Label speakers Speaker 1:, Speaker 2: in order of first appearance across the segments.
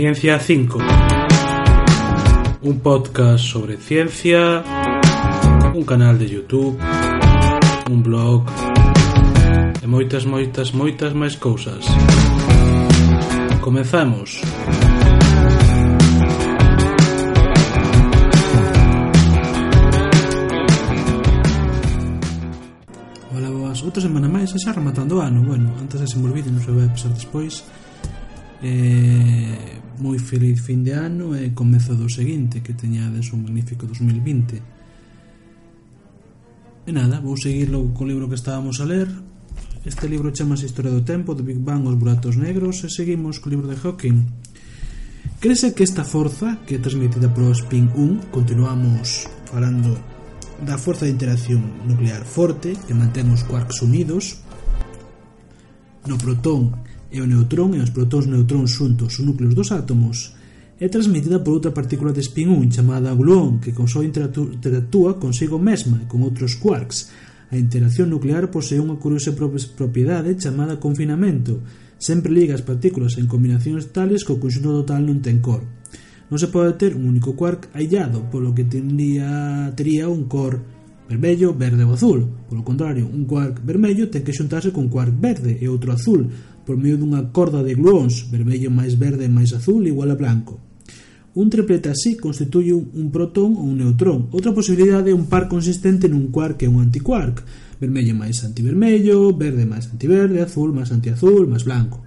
Speaker 1: Ciencia 5. Un podcast sobre ciencia, un canal de YouTube, un blog e moitas, moitas, moitas máis cousas. Comezamos. Ola, boas. Outra semana máis, xa rematando o ano. Bueno, antes de se me olvide, non se vai pasar despois eh, moi feliz fin de ano e comezo do seguinte, que teñades un magnífico 2020. E nada, vou seguir logo co libro que estábamos a ler. Este libro chamase Historia do Tempo, do Big Bang, os buratos negros, e seguimos co libro de Hawking. Crese que esta forza, que é transmitida polo spin 1, continuamos falando da forza de interacción nuclear forte que mantén os quarks unidos no protón e o neutrón e os protóns neutróns xuntos os núcleos dos átomos, é transmitida por outra partícula de spin 1 chamada gluón que con só interactúa consigo mesma e con outros quarks. A interacción nuclear posee unha curiosa propiedade chamada confinamento. Sempre liga as partículas en combinacións tales que o conxunto total non ten cor. Non se pode ter un único quark aillado, polo que tendría, tería un cor vermello, verde ou azul. Polo contrario, un quark vermello ten que xuntarse con quark verde e outro azul por medio dunha corda de gluóns, vermello máis verde e máis azul igual a blanco. Un triplete así constituye un protón ou un neutrón. Outra posibilidade é un par consistente nun quark e un antiquark, vermello máis antivermello, verde máis antiverde, azul máis antiazul, máis blanco.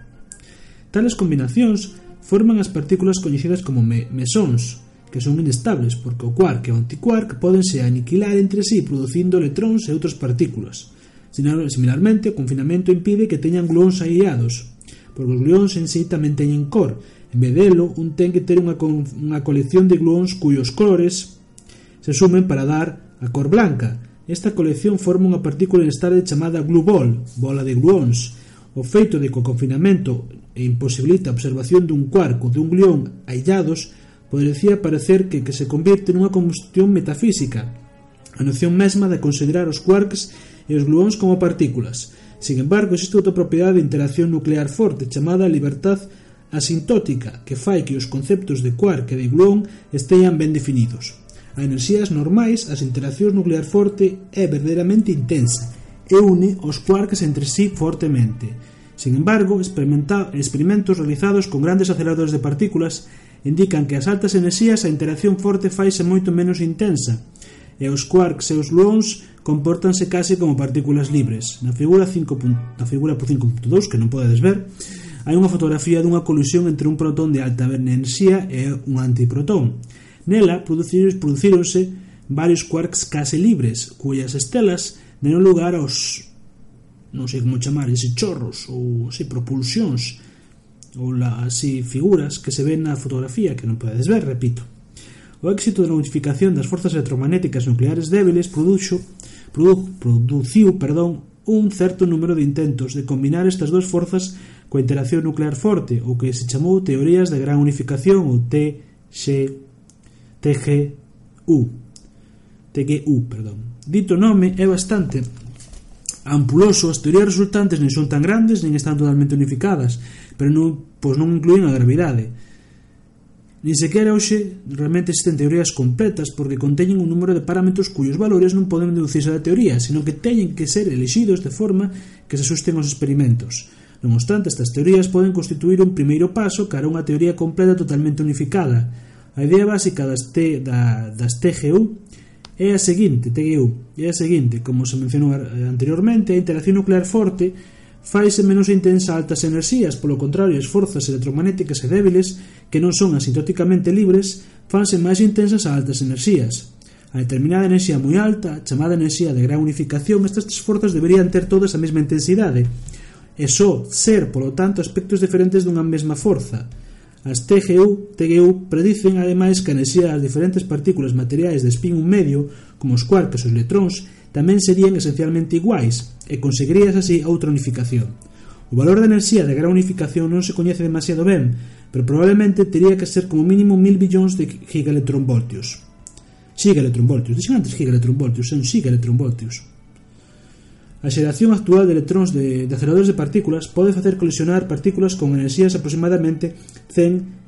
Speaker 1: Tales combinacións forman as partículas coñecidas como me mesóns, que son inestables porque o quark e o antiquark podense aniquilar entre sí producindo electróns e outras partículas. Similarmente, o confinamento impide que teñan gluóns aireados, porque os gluóns en sí tamén teñen cor. En vez delo, un ten que ter unha, unha colección de gluóns cuyos colores se sumen para dar a cor blanca. Esta colección forma unha partícula inestable chamada glubol, bola de gluóns. O feito de que o confinamento e imposibilita a observación dun quark ou dun gluón aillados podería parecer que, que se convirte nunha combustión metafísica, a noción mesma de considerar os quarks e os gluóns como partículas. Sin embargo, existe outra propiedade de interacción nuclear forte chamada libertad asintótica que fai que os conceptos de quark e de gluón estean ben definidos. A enerxías normais, as interaccións nuclear forte é verdadeiramente intensa e une os quarks entre sí fortemente. Sin embargo, experimentos realizados con grandes aceleradores de partículas indican que as altas enerxías a interacción forte faise moito menos intensa e os quarks e os gluóns compórtanse case como partículas libres. Na figura, 5. na figura por 5.2, que non podedes ver, hai unha fotografía dunha colusión entre un protón de alta enerxía e un antiprotón. Nela producíronse varios quarks case libres, cuyas estelas deron lugar aos non sei como chamar, ese chorros ou así propulsións ou la, así figuras que se ven na fotografía que non podedes ver, repito. O éxito da modificación das forzas electromagnéticas nucleares débiles produxo, produ, produciu perdón, un certo número de intentos de combinar estas dúas forzas coa interacción nuclear forte, o que se chamou teorías de gran unificación ou TG, TGU. TGU, perdón. Dito nome é bastante ampuloso, as teorías resultantes nin son tan grandes nin están totalmente unificadas, pero non, pois non incluín a gravidade Nin sequera hoxe realmente existen teorías completas porque conteñen un número de parámetros cuyos valores non poden deducirse da teoría, sino que teñen que ser elexidos de forma que se asusten aos experimentos. Non obstante, estas teorías poden constituir un primeiro paso cara a unha teoría completa totalmente unificada. A idea básica das, T, da, das TGU é a seguinte, TGU, é a seguinte, como se mencionou anteriormente, a interacción nuclear forte faise menos intensa a altas enerxías, polo contrario, as forzas electromagnéticas e débiles, que non son asintóticamente libres, fanse máis intensas a altas enerxías. A determinada enerxía moi alta, chamada enerxía de gran unificación, estas tres forzas deberían ter todas a mesma intensidade, e só ser, polo tanto, aspectos diferentes dunha mesma forza. As TGU, TGU predicen ademais que a enerxía das diferentes partículas materiais de spin un medio, como os quarks e os electróns, tamén serían esencialmente iguais e conseguirías así outra unificación. O valor da enerxía da gran unificación non se coñece demasiado ben, pero probablemente teria que ser como mínimo mil billóns de gigaelectronvoltios. Gigaelectronvoltios, dixen antes gigaelectronvoltios, son gigaelectronvoltios. A xeración actual de electróns de, de aceleradores de partículas pode facer colisionar partículas con enerxías aproximadamente 100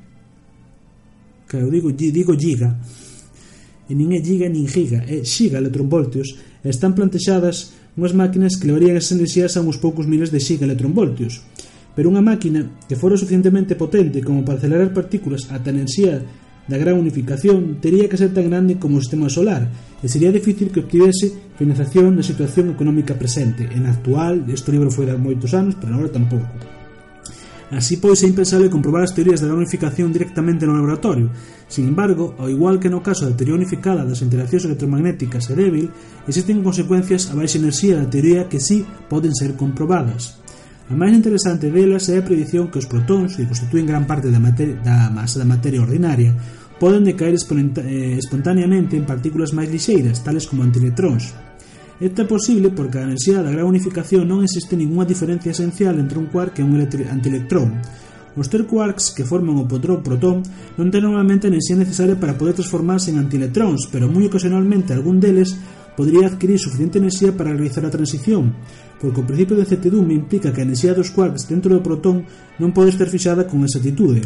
Speaker 1: que eu digo, digo giga e nin é giga nin giga é xiga electronvoltios están plantexadas unhas máquinas que levarían esas enerxías a uns poucos miles de xiga electronvoltios, pero unha máquina que fora suficientemente potente como para acelerar partículas ata a enerxía da gran unificación tería que ser tan grande como o sistema solar e sería difícil que obtivese financiación na situación económica presente. En actual, este libro foi de moitos anos, pero agora tampouco. Así pois é impensable comprobar as teorías da unificación directamente no laboratorio. Sin embargo, ao igual que no caso da teoría unificada das interaccións electromagnéticas e débil, existen consecuencias a baixa enerxía da teoría que sí poden ser comprobadas. A máis interesante delas é a predición que os protóns, que constituen gran parte da, materia, da masa da materia ordinaria, poden decaer eh, espontaneamente en partículas máis lixeiras, tales como antiletróns, Isto é posible porque a enerxía da gran unificación non existe ningunha diferencia esencial entre un quark e un antielectrón. Os ter quarks que forman o potrón protón non ten normalmente a enerxía necesaria para poder transformarse en antielectróns, pero moi ocasionalmente algún deles podría adquirir suficiente enerxía para realizar a transición, porque o principio de certidume implica que a enerxía dos quarks dentro do protón non pode estar fixada con exactitude.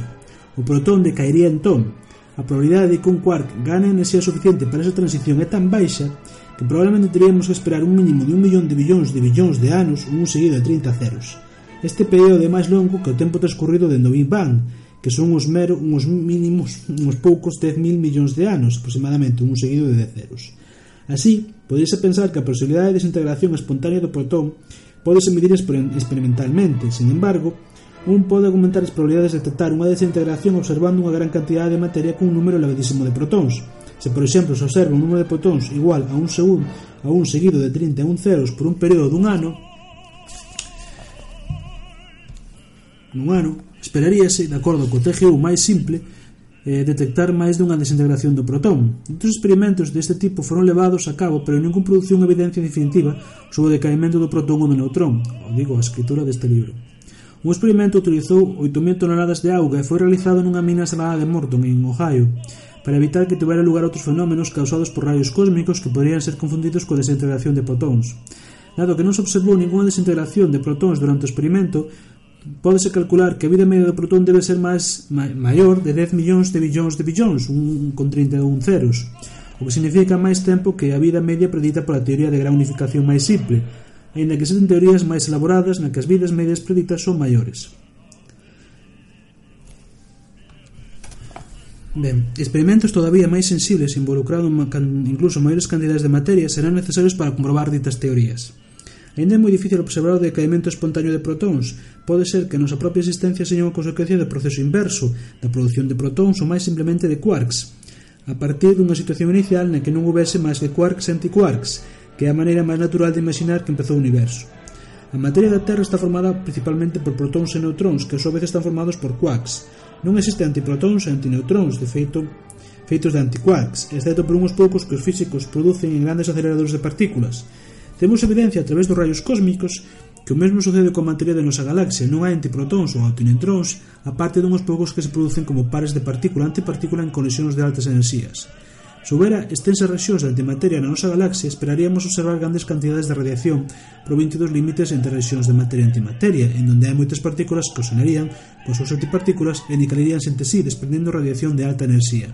Speaker 1: O protón decaería entón. A probabilidade de que un quark gane enerxía suficiente para esa transición é tan baixa que probablemente teríamos que esperar un mínimo de un millón de billóns de billóns de anos un seguido de 30 ceros. Este período é máis longo que o tempo transcorrido dende o Big Bang, que son uns mero, uns mínimos, uns poucos 10.000 millóns de anos, aproximadamente un seguido de 10 ceros. Así, podese pensar que a posibilidade de desintegración espontánea do protón podese medir experimentalmente, sin embargo, un pode aumentar as probabilidades de detectar unha desintegración observando unha gran cantidade de materia cun número elevadísimo de protóns, Se, por exemplo, se observa un número de protóns igual a un segundo a un seguido de 31 ceros por un período dun ano, nun ano, esperaríase, de acordo co TGU máis simple, eh, detectar máis dunha desintegración do protón. Outros experimentos deste tipo foron levados a cabo, pero ningún produciu unha evidencia definitiva sobre o decaimento do protón ou do neutrón, ou digo, a escritura deste libro. Un experimento utilizou 8.000 toneladas de auga e foi realizado nunha mina salada de Morton, en Ohio, para evitar que tivera lugar outros fenómenos causados por rayos cósmicos que poderían ser confundidos coa desintegración de protóns. Dado que non se observou ninguna desintegración de protóns durante o experimento, pódese calcular que a vida media do protón debe ser máis ma, maior de 10 millóns de billóns de billóns, un con 31 ceros, o que significa máis tempo que a vida media predita pola teoría de gran unificación máis simple, aínda que existen teorías máis elaboradas na que as vidas medias preditas son maiores. Ben, experimentos todavía máis sensibles involucrando incluso maiores cantidades de materia serán necesarios para comprobar ditas teorías. Ainda é moi difícil observar o decaimento espontáneo de protóns. Pode ser que a nosa propia existencia seña unha consecuencia do proceso inverso, da produción de protóns ou máis simplemente de quarks, a partir dunha situación inicial na que non houvese máis que quarks e antiquarks, que é a maneira máis natural de imaginar que empezou o universo. A materia da Terra está formada principalmente por protóns e neutróns, que a súa vez están formados por quarks, Non existen antiprotóns e antineutróns, de feito, feitos de antiquarks, exceto por unhos poucos que os físicos producen en grandes aceleradores de partículas. Temos evidencia a través dos rayos cósmicos que o mesmo sucede coa materia da nosa galaxia, non hai antiprotóns ou antineutrons, aparte dunhos poucos que se producen como pares de partícula-antipartícula en conexións de altas enerxías. Se houbera extensas rexións de antimateria na nosa galaxia, esperaríamos observar grandes cantidades de radiación provinte dos límites entre rexións de materia e antimateria, en donde hai moitas partículas que ocenarían pois seus antipartículas e aniquilaríanse entre sí, desprendendo radiación de alta enerxía.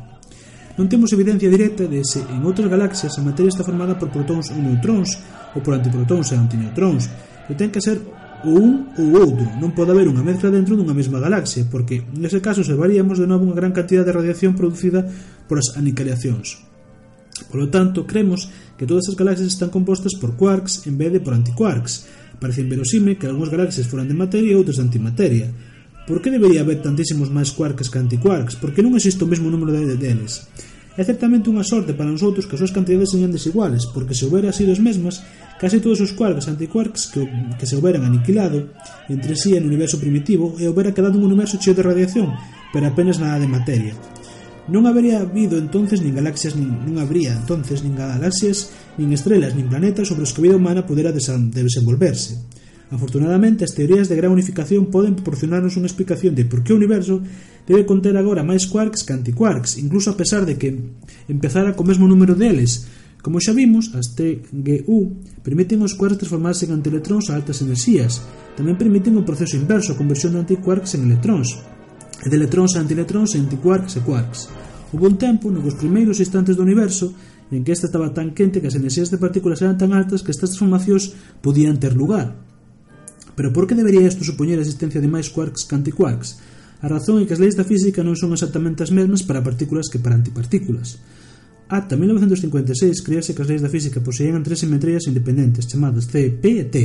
Speaker 1: Non temos evidencia directa de se en outras galaxias a materia está formada por protóns ou neutróns, ou por antiprotóns e antineutróns, pero ten que ser ou un ou outro. Non pode haber unha mezcla dentro dunha mesma galaxia, porque nese caso se de novo unha gran cantidad de radiación producida polas aniquilacións. Por lo tanto, cremos que todas as galaxias están compostas por quarks en vez de por antiquarks. Parece inverosime que algunhas galaxias foran de materia e outras de antimateria. Por que debería haber tantísimos máis quarks que antiquarks? Por que non existe o mesmo número de deles? É certamente unha sorte para nos outros que as súas cantidades señan desiguales, porque se houbera sido as mesmas, case todos os quarks e antiquarks que, que se houberan aniquilado entre sí en o universo primitivo e houbera quedado un universo cheo de radiación, pero apenas nada de materia. Non habería habido entonces nin galaxias nin, non habría entonces nin galaxias, nin estrelas, nin planetas sobre os que a vida humana pudera desenvolverse. Afortunadamente, as teorías de gran unificación poden proporcionarnos unha explicación de por que o universo debe conter agora máis quarks que antiquarks, incluso a pesar de que empezara co mesmo número deles. Como xa vimos, as TGU permiten os quarks transformarse en antielectróns a altas enerxías. Tamén permiten o proceso inverso, a conversión de antiquarks en electróns, e de electróns a antielectróns e antiquarks e quarks. Houve un tempo no que os primeiros instantes do universo en que esta estaba tan quente que as enerxías de partículas eran tan altas que estas transformacións podían ter lugar. Pero por que debería isto supoñer a existencia de máis quarks que antiquarks? A razón é que as leis da física non son exactamente as mesmas para partículas que para antipartículas. Ata 1956 crease que as leis da física poseían tres simetrías independentes chamadas C, P e T.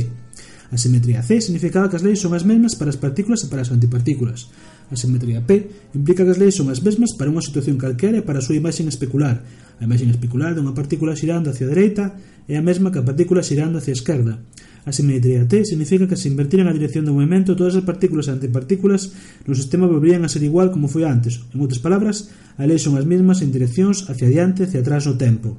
Speaker 1: A simetría C significaba que as leis son as mesmas para as partículas e para as antipartículas. A simetría P implica que as leis son as mesmas para unha situación calquera e para a súa imaxen especular. A imaxen especular dunha partícula xirando hacia a dereita é a mesma que a partícula xirando hacia a esquerda. A simetría T significa que se invertira a dirección do movimento todas as partículas e antipartículas no sistema volverían a ser igual como foi antes. En outras palabras, a lei son as mesmas en direccións hacia adiante e hacia atrás no tempo.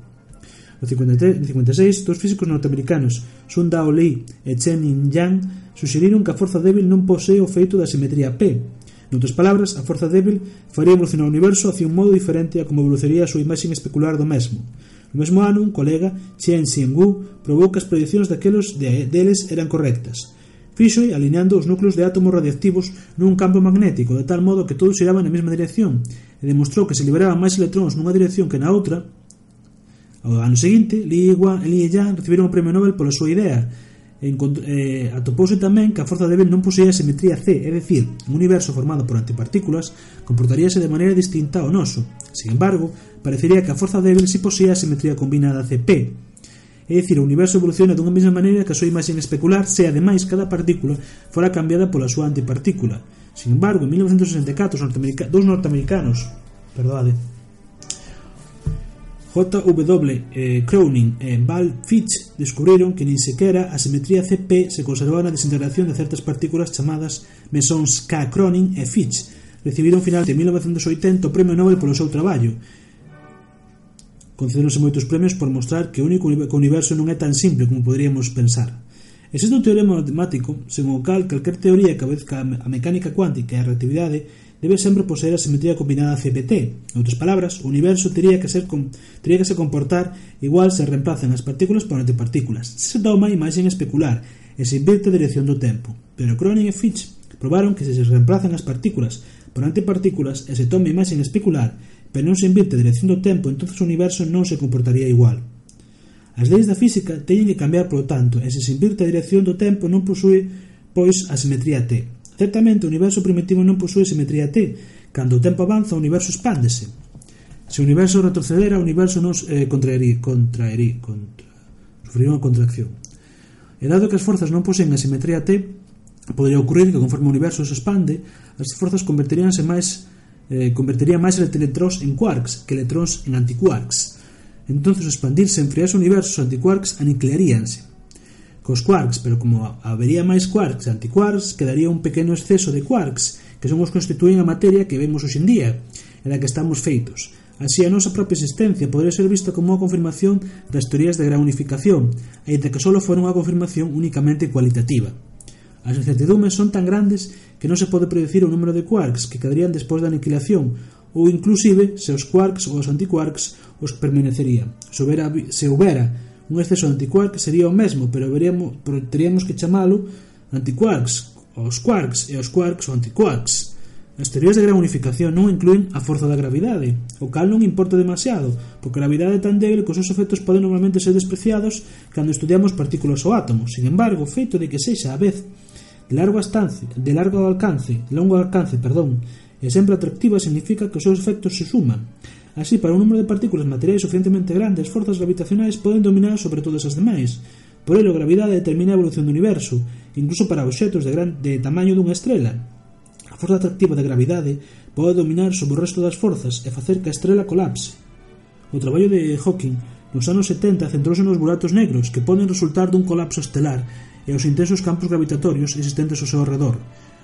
Speaker 1: No 53, 56, dos físicos norteamericanos Sun Dao Lee e Chen Yin Yang suxeriron que a forza débil non posee o feito da simetría P. Noutras palabras, a forza débil faría evolucionar o universo hacia un modo diferente a como evolucionaría a súa imaxe especular do mesmo. No mesmo ano, un colega, Chen Xingwu, probou que as predicións daquelos de, deles eran correctas. Fixo alineando os núcleos de átomos radioactivos nun campo magnético, de tal modo que todos xiraban na mesma dirección, e demostrou que se liberaban máis electróns nunha dirección que na outra. Ao ano seguinte, Li Hua e Li Yang recibiron o Premio Nobel pola súa idea, eh, atopouse tamén que a forza débil non poseía simetría C, é dicir, un universo formado por antipartículas comportaríase de maneira distinta ao noso. Sin embargo, parecería que a forza débil si poseía a simetría combinada CP, É dicir, o universo evoluciona dunha mesma maneira que a súa imaxe especular se ademais cada partícula fora cambiada pola súa antipartícula. Sin embargo, en 1964, os norteamerica dos norteamericanos, perdoade, J.W. Eh, Cronin e eh, Val Fitch descubriron que nin sequera a simetría CP se conservaba na desintegración de certas partículas chamadas mesóns K. Cronin e Fitch. Recibiron final de 1980 o Premio Nobel polo seu traballo. Concedéronse moitos premios por mostrar que o único universo non é tan simple como poderíamos pensar. Existe un teorema matemático, según o cal calquer teoría que abezca a mecánica cuántica e a relatividade debe sempre poseer a simetría combinada CPT. En outras palabras, o universo teria que ser con, teria que se comportar igual se reemplazan as partículas por antipartículas. Se toma a imaxen especular e se inverte a dirección do tempo. Pero Cronin e Fitch probaron que se se reemplazan as partículas por antipartículas e se tome imaxen especular, pero non se invierte a dirección do tempo, entonces o universo non se comportaría igual. As leis da física teñen que cambiar, polo tanto, e se se invirte a dirección do tempo non posúe pois a simetría T. Certamente o universo primitivo non posúe simetría T. Cando o tempo avanza, o universo expándese. Se o universo retrocedera, o universo nos eh, contraerí, contraerí, contra, sufriría unha contracción. E dado que as forzas non poseen a simetría T, podría ocurrir que conforme o universo se expande, as forzas converteríanse máis eh, convertería máis electróns en quarks que electróns en antiquarks. Entón, expandirse en frías universos, antiquarks aniquilaríanse cos quarks, pero como habería máis quarks e antiquarks, quedaría un pequeno exceso de quarks, que son os que constituen a materia que vemos hoxendía, en a que estamos feitos. Así, a nosa propia existencia podría ser vista como unha confirmación das teorías de gran unificación, aínda que só fora unha confirmación únicamente cualitativa. As incertidumes son tan grandes que non se pode predecir o número de quarks que quedarían despois da aniquilación, ou inclusive se os quarks ou os antiquarks os permanecerían, se houbera, se houbera un exceso de antiquark sería o mesmo, pero, veríamos, pero teríamos que chamalo antiquarks, os quarks e os quarks ou antiquarks. As teorías de gran unificación non incluen a forza da gravidade, o cal non importa demasiado, porque a gravidade é tan débil que os seus efectos poden normalmente ser despreciados cando estudiamos partículas ou átomos. Sin embargo, o feito de que sexa a vez de largo alcance, de largo alcance, longo alcance, perdón, e sempre atractiva significa que os seus efectos se suman Así, para un número de partículas materiais suficientemente grandes, forzas gravitacionais poden dominar sobre todas as demais. Por ello, a gravidade determina a evolución do universo, incluso para obxetos de, gran, de tamaño dunha estrela. A forza atractiva da gravidade pode dominar sobre o resto das forzas e facer que a estrela colapse. O traballo de Hawking nos anos 70 centrouse nos buratos negros que poden resultar dun colapso estelar e aos intensos campos gravitatorios existentes ao seu redor,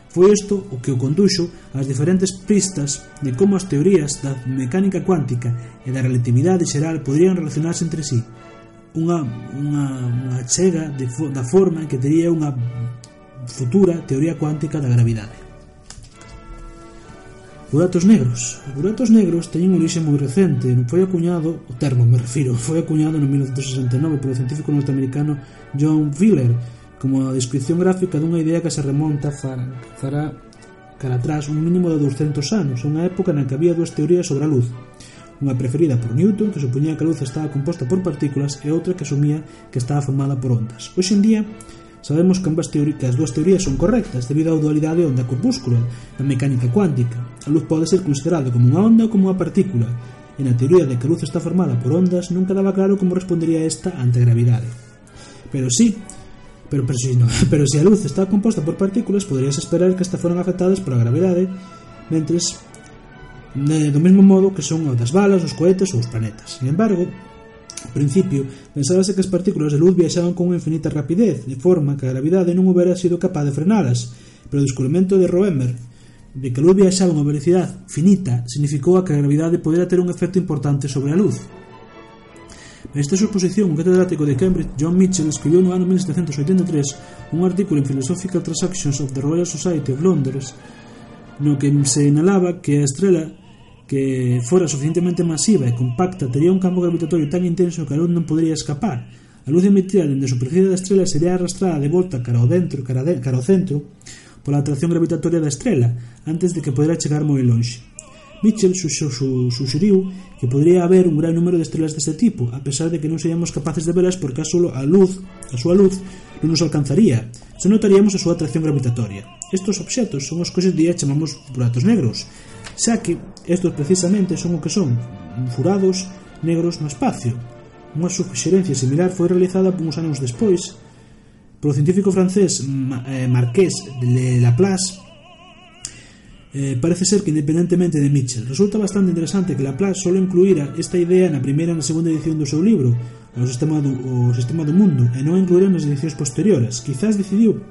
Speaker 1: Foi isto o que o conduxo ás diferentes pistas de como as teorías da mecánica cuántica e da relatividade xeral podrían relacionarse entre sí. Unha, unha, unha chega de, da forma que tería unha futura teoría cuántica da gravidade. Buratos negros. Os buratos negros teñen un orixe moi recente. non Foi acuñado, o termo me refiro, foi acuñado no 1969 polo científico norteamericano John Wheeler, como a descripción gráfica dunha idea que se remonta fará, fará cara atrás un mínimo de 200 anos, unha época na que había dúas teorías sobre a luz, unha preferida por Newton, que supoñía que a luz estaba composta por partículas, e outra que asumía que estaba formada por ondas. Hoxe en día, Sabemos que ambas que as dúas teorías son correctas debido á dualidade onda-corpúsculo na mecánica cuántica. A luz pode ser considerada como unha onda ou como unha partícula, e na teoría de que a luz está formada por ondas nunca daba claro como respondería esta ante a gravidade. Pero sí, Pero, pero, si no, pero se a luz está composta por partículas, poderías esperar que estas foran afectadas pola gravedade, mentres do mesmo modo que son as balas, os cohetes ou os planetas. Sin embargo, ao principio, pensábase que as partículas de luz viaxaban con infinita rapidez, de forma que a gravidade non houbera sido capaz de frenalas, pero o descubrimento de Roemer de que a luz viaxaba a unha velocidade finita significou a que a gravidade podera ter un efecto importante sobre a luz. Nesta suposición, o catedrático de Cambridge John Mitchell escribiu no ano 1783 un artículo en Philosophical Transactions of the Royal Society of Londres no que se inhalaba que a estrela que fora suficientemente masiva e compacta tería un campo gravitatorio tan intenso que a luz non podría escapar. A luz emitida dende a superficie da estrela sería arrastrada de volta cara ao dentro, cara, de, cara ao centro, pola atracción gravitatoria da estrela, antes de que podera chegar moi lonxe. Mitchell suxeriu que podría haber un gran número de estrelas deste tipo, a pesar de que non seríamos capaces de velas porque a solo a luz, a súa luz, non nos alcanzaría, se notaríamos a súa atracción gravitatoria. Estos obxetos son os que hoxe día chamamos buratos negros, xa que estos precisamente son o que son, furados negros no espacio. Unha suxerencia similar foi realizada uns anos despois polo científico francés eh, Marqués de Laplace Eh, parece ser que independentemente de Mitchell, resulta bastante interesante que Laplace solo incluíra esta idea na primeira e na segunda edición do seu libro, o sistema do, o sistema do mundo, e non incluíra nas edicións posteriores. Quizás decidiu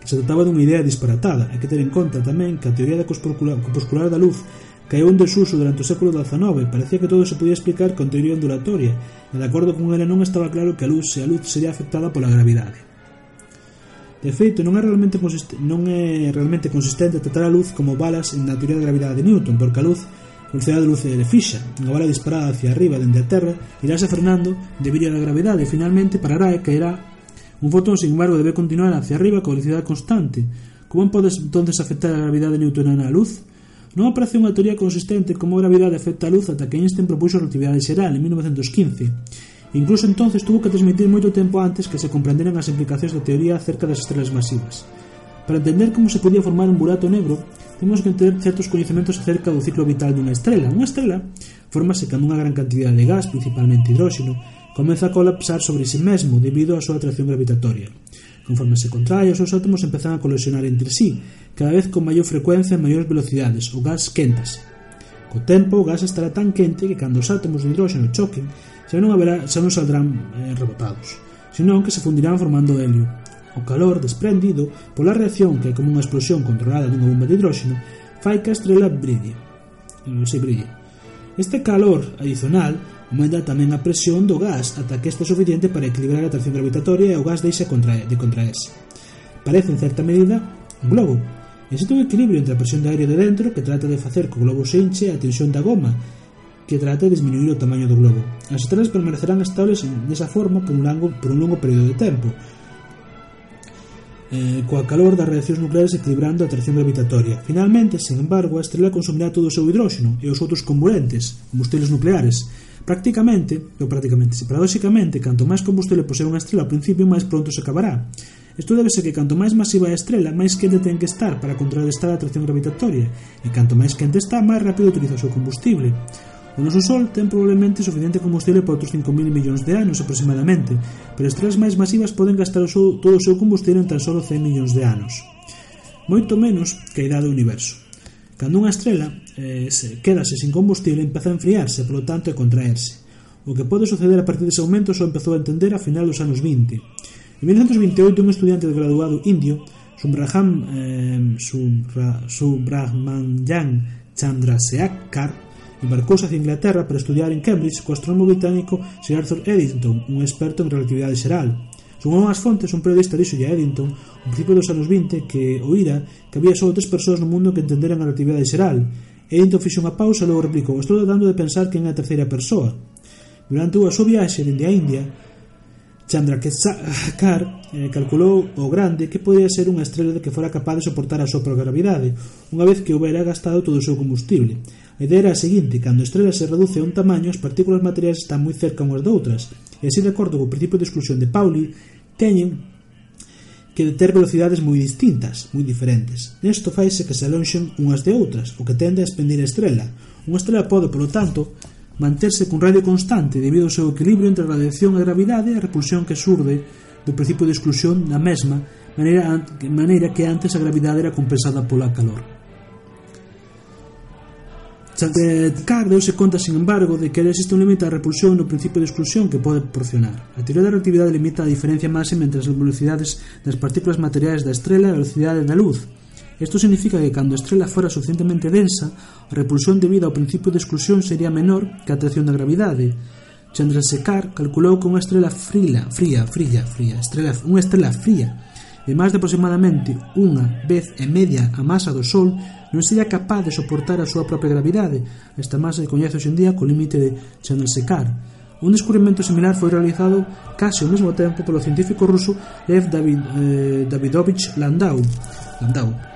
Speaker 1: que se trataba dunha idea disparatada, e que ter en conta tamén que a teoría da corpuscular da luz caeu en desuso durante o século XIX, parecía que todo se podía explicar con teoría ondulatoria, e de acordo con ela non estaba claro que a luz se a luz sería afectada pola gravidade. De feito, non é realmente non é realmente consistente tratar a luz como balas na teoría da gravidade de Newton, porque a luz a velocidade de luz é fixa, unha bala disparada hacia arriba dende a Terra iráse frenando debido á gravidade e finalmente parará e caerá un fotón, sin embargo, debe continuar hacia arriba con velocidade constante. Como podes entonces afectar a gravidade newtoniana á luz? Non aparece unha teoría consistente como a gravidade afecta a luz ata que Einstein propuxo a relatividade xeral en 1915 Incluso entonces tuvo que transmitir moito tempo antes que se comprenderan as implicacións da teoría acerca das estrelas masivas. Para entender como se podía formar un burato negro, temos que ter certos coñecementos acerca do ciclo vital dunha estrela. Unha estrela formase cando unha gran cantidade de gas, principalmente hidróxeno, comeza a colapsar sobre si sí mesmo debido á súa atracción gravitatoria. Conforme se contrae, os seus átomos empezan a colisionar entre sí, cada vez con maior frecuencia e maiores velocidades, o gas quentas. Co tempo, o gas estará tan quente que cando os átomos de hidróxeno choquen, xa non, haberá, xa non saldrán eh, rebotados, senón que se fundirán formando helio. O calor desprendido pola reacción que é como unha explosión controlada dunha bomba de hidróxeno fai que a estrela brille. Non eh, se brille. Este calor adicional aumenta tamén a presión do gas ata que este é suficiente para equilibrar a atracción gravitatoria e o gas deixa contrae, de contraerse. Parece, en certa medida, un globo, Existe un equilibrio entre a presión de aire de dentro que trata de facer que o globo se enche e a tensión da goma que trata de disminuir o tamaño do globo. As estrelas permanecerán estables desa forma por un, longo, por un longo período de tempo, eh, coa calor das reaccións nucleares equilibrando a atracción gravitatoria. Finalmente, sen embargo, a estrela consumirá todo o seu hidróxeno e os outros comburentes, combustibles nucleares. Prácticamente, ou prácticamente, se paradoxicamente, canto máis combustible posee unha estrela ao principio, máis pronto se acabará. Isto débese que canto máis masiva é a estrela, máis quente ten que estar para contrarrestar a atracción gravitatoria, e canto máis quente está, máis rápido utiliza o seu combustible. O noso Sol ten probablemente suficiente combustible para outros 5.000 millóns de anos aproximadamente, pero estrelas máis masivas poden gastar o seu, todo o seu combustible en tan solo 100 millóns de anos. Moito menos que a idade do universo. Cando unha estrela eh, se, quedase sin combustible empeza a enfriarse, polo tanto, a contraerse. O que pode suceder a partir dese aumento só empezou a entender a final dos anos 20. En 1928 un estudiante graduado indio, Subraham, eh, Subra, Subrahmanyan Chandrasekhar, embarcouse hacia Inglaterra para estudiar en Cambridge co astrónomo británico Sir Arthur Eddington, un experto en relatividade xeral. Segundo as fontes, un periodista dixo a Eddington, ao principio dos anos 20, que oíra que había só tres persoas no mundo que entenderan a relatividade xeral. Eddington fixo unha pausa e logo replicou, estou tratando de pensar que é a terceira persoa. Durante a súa viaxe dende a India, Chandrasekhar eh, calculou o grande que podía ser unha estrela de que fora capaz de soportar a súa propia gravidade, unha vez que houbera gastado todo o seu combustible. A idea era a seguinte, cando a estrela se reduce a un tamaño, as partículas materiais están moi cerca unhas doutras, e así de acordo co principio de exclusión de Pauli, teñen que ter velocidades moi distintas, moi diferentes. Nesto faise que se alonxen unhas de outras, o que tende a expandir a estrela. Unha estrela pode, polo tanto, manterse cun radio constante debido ao seu equilibrio entre a radiación e a gravidade e a repulsión que surde do principio de exclusión da mesma maneira, maneira que antes a gravidade era compensada pola calor. Cardo deuse conta, sin embargo, de que existe un límite a repulsión no principio de exclusión que pode proporcionar. A teoría da relatividade limita a diferencia máxima entre as velocidades das partículas materiais da estrela e a velocidade da luz, Isto significa que cando a estrela fora suficientemente densa, a repulsión debida ao principio de exclusión sería menor que a atracción da gravidade. Chandrasekhar calculou que unha estrela fría, fría, fría, fría, estrela, unha estrela fría, de máis de aproximadamente unha vez e media a masa do Sol, non sería capaz de soportar a súa propia gravidade. Esta masa se coñece hoxendía co límite de Chandrasekhar. Un descubrimento similar foi realizado case ao mesmo tempo polo científico ruso Lev David, eh, Davidovich Landau, Landau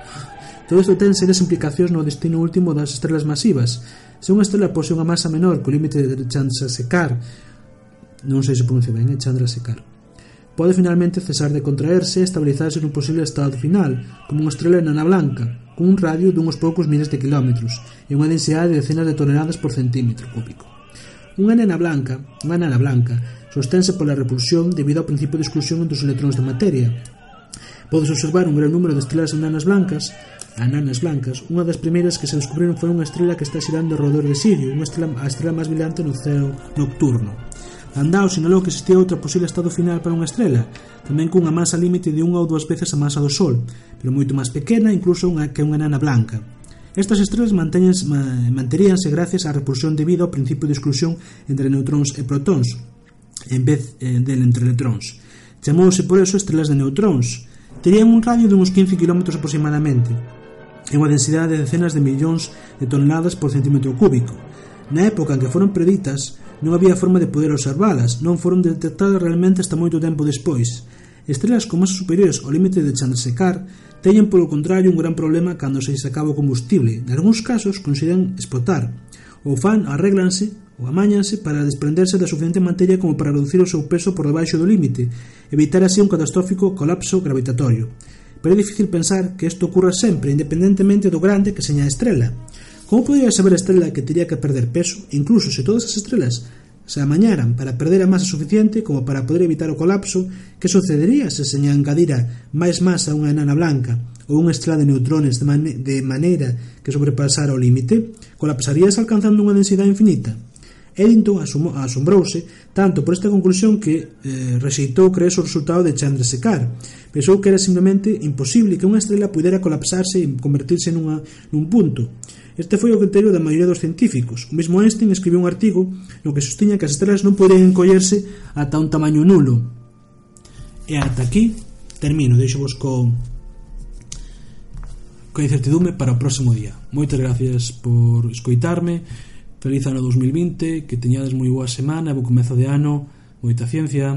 Speaker 1: Todo isto ten serias implicacións no destino último das estrelas masivas. Se unha estrela posee unha masa menor co límite de Chandrasekhar, non sei se pronuncia ben, eh, Chandra secar, pode finalmente cesar de contraerse e estabilizarse nun posible estado final, como unha estrela enana blanca, cun radio dunhos poucos miles de kilómetros e unha densidade de decenas de toneladas por centímetro cúbico. Unha enana blanca, unha enana blanca, sosténse pola repulsión debido ao principio de exclusión entre os electróns de materia. Podes observar un gran número de estrelas enanas blancas Ananas Blancas, unha das primeiras que se descubriron foi unha estrela que está xirando ao redor de Sirio, unha estrela, a estrela máis brillante no ceo nocturno. Landau sinalou que existía outra posible estado final para unha estrela, tamén cunha masa límite de unha ou dúas veces a masa do Sol, pero moito máis pequena incluso unha que unha nana blanca. Estas estrelas manteríanse gracias á repulsión debido ao principio de exclusión entre neutróns e protóns, en vez eh, del entre electróns. Chamouse por eso estrelas de neutróns. Terían un radio de uns 15 km aproximadamente e unha densidade de decenas de millóns de toneladas por centímetro cúbico. Na época en que foron preditas, non había forma de poder observalas, non foron detectadas realmente hasta moito tempo despois. Estrelas con masas superiores ao límite de Chandrasekhar teñen polo contrario un gran problema cando se acaba o combustible. En algúns casos consideran explotar. O fan arreglanse ou amáñanse para desprenderse da suficiente materia como para reducir o seu peso por debaixo do límite, evitar así un catastrófico colapso gravitatorio pero é difícil pensar que isto ocurra sempre, independentemente do grande que seña a estrela. Como podría saber a estrela que teria que perder peso, incluso se todas as estrelas se amañaran para perder a masa suficiente como para poder evitar o colapso, que sucedería se se engadira máis masa a unha enana blanca ou unha estrela de neutrones de, man de maneira que sobrepasara o límite? Colapsarías alcanzando unha densidade infinita? Eddington asombrouse tanto por esta conclusión que eh, rexeitou creerse o resultado de Chandrasekhar. Pensou que era simplemente imposible que unha estrela pudera colapsarse e convertirse nunha, nun punto. Este foi o criterio da maioría dos científicos. O mesmo Einstein escribiu un artigo no que sostiña que as estrelas non poden encollerse ata un tamaño nulo. E ata aquí termino, deixo vos co coa incertidume para o próximo día. Moitas gracias por escoitarme Feliz ano 2020, que teñades moi boa semana, bo comezo de ano, moita ciencia.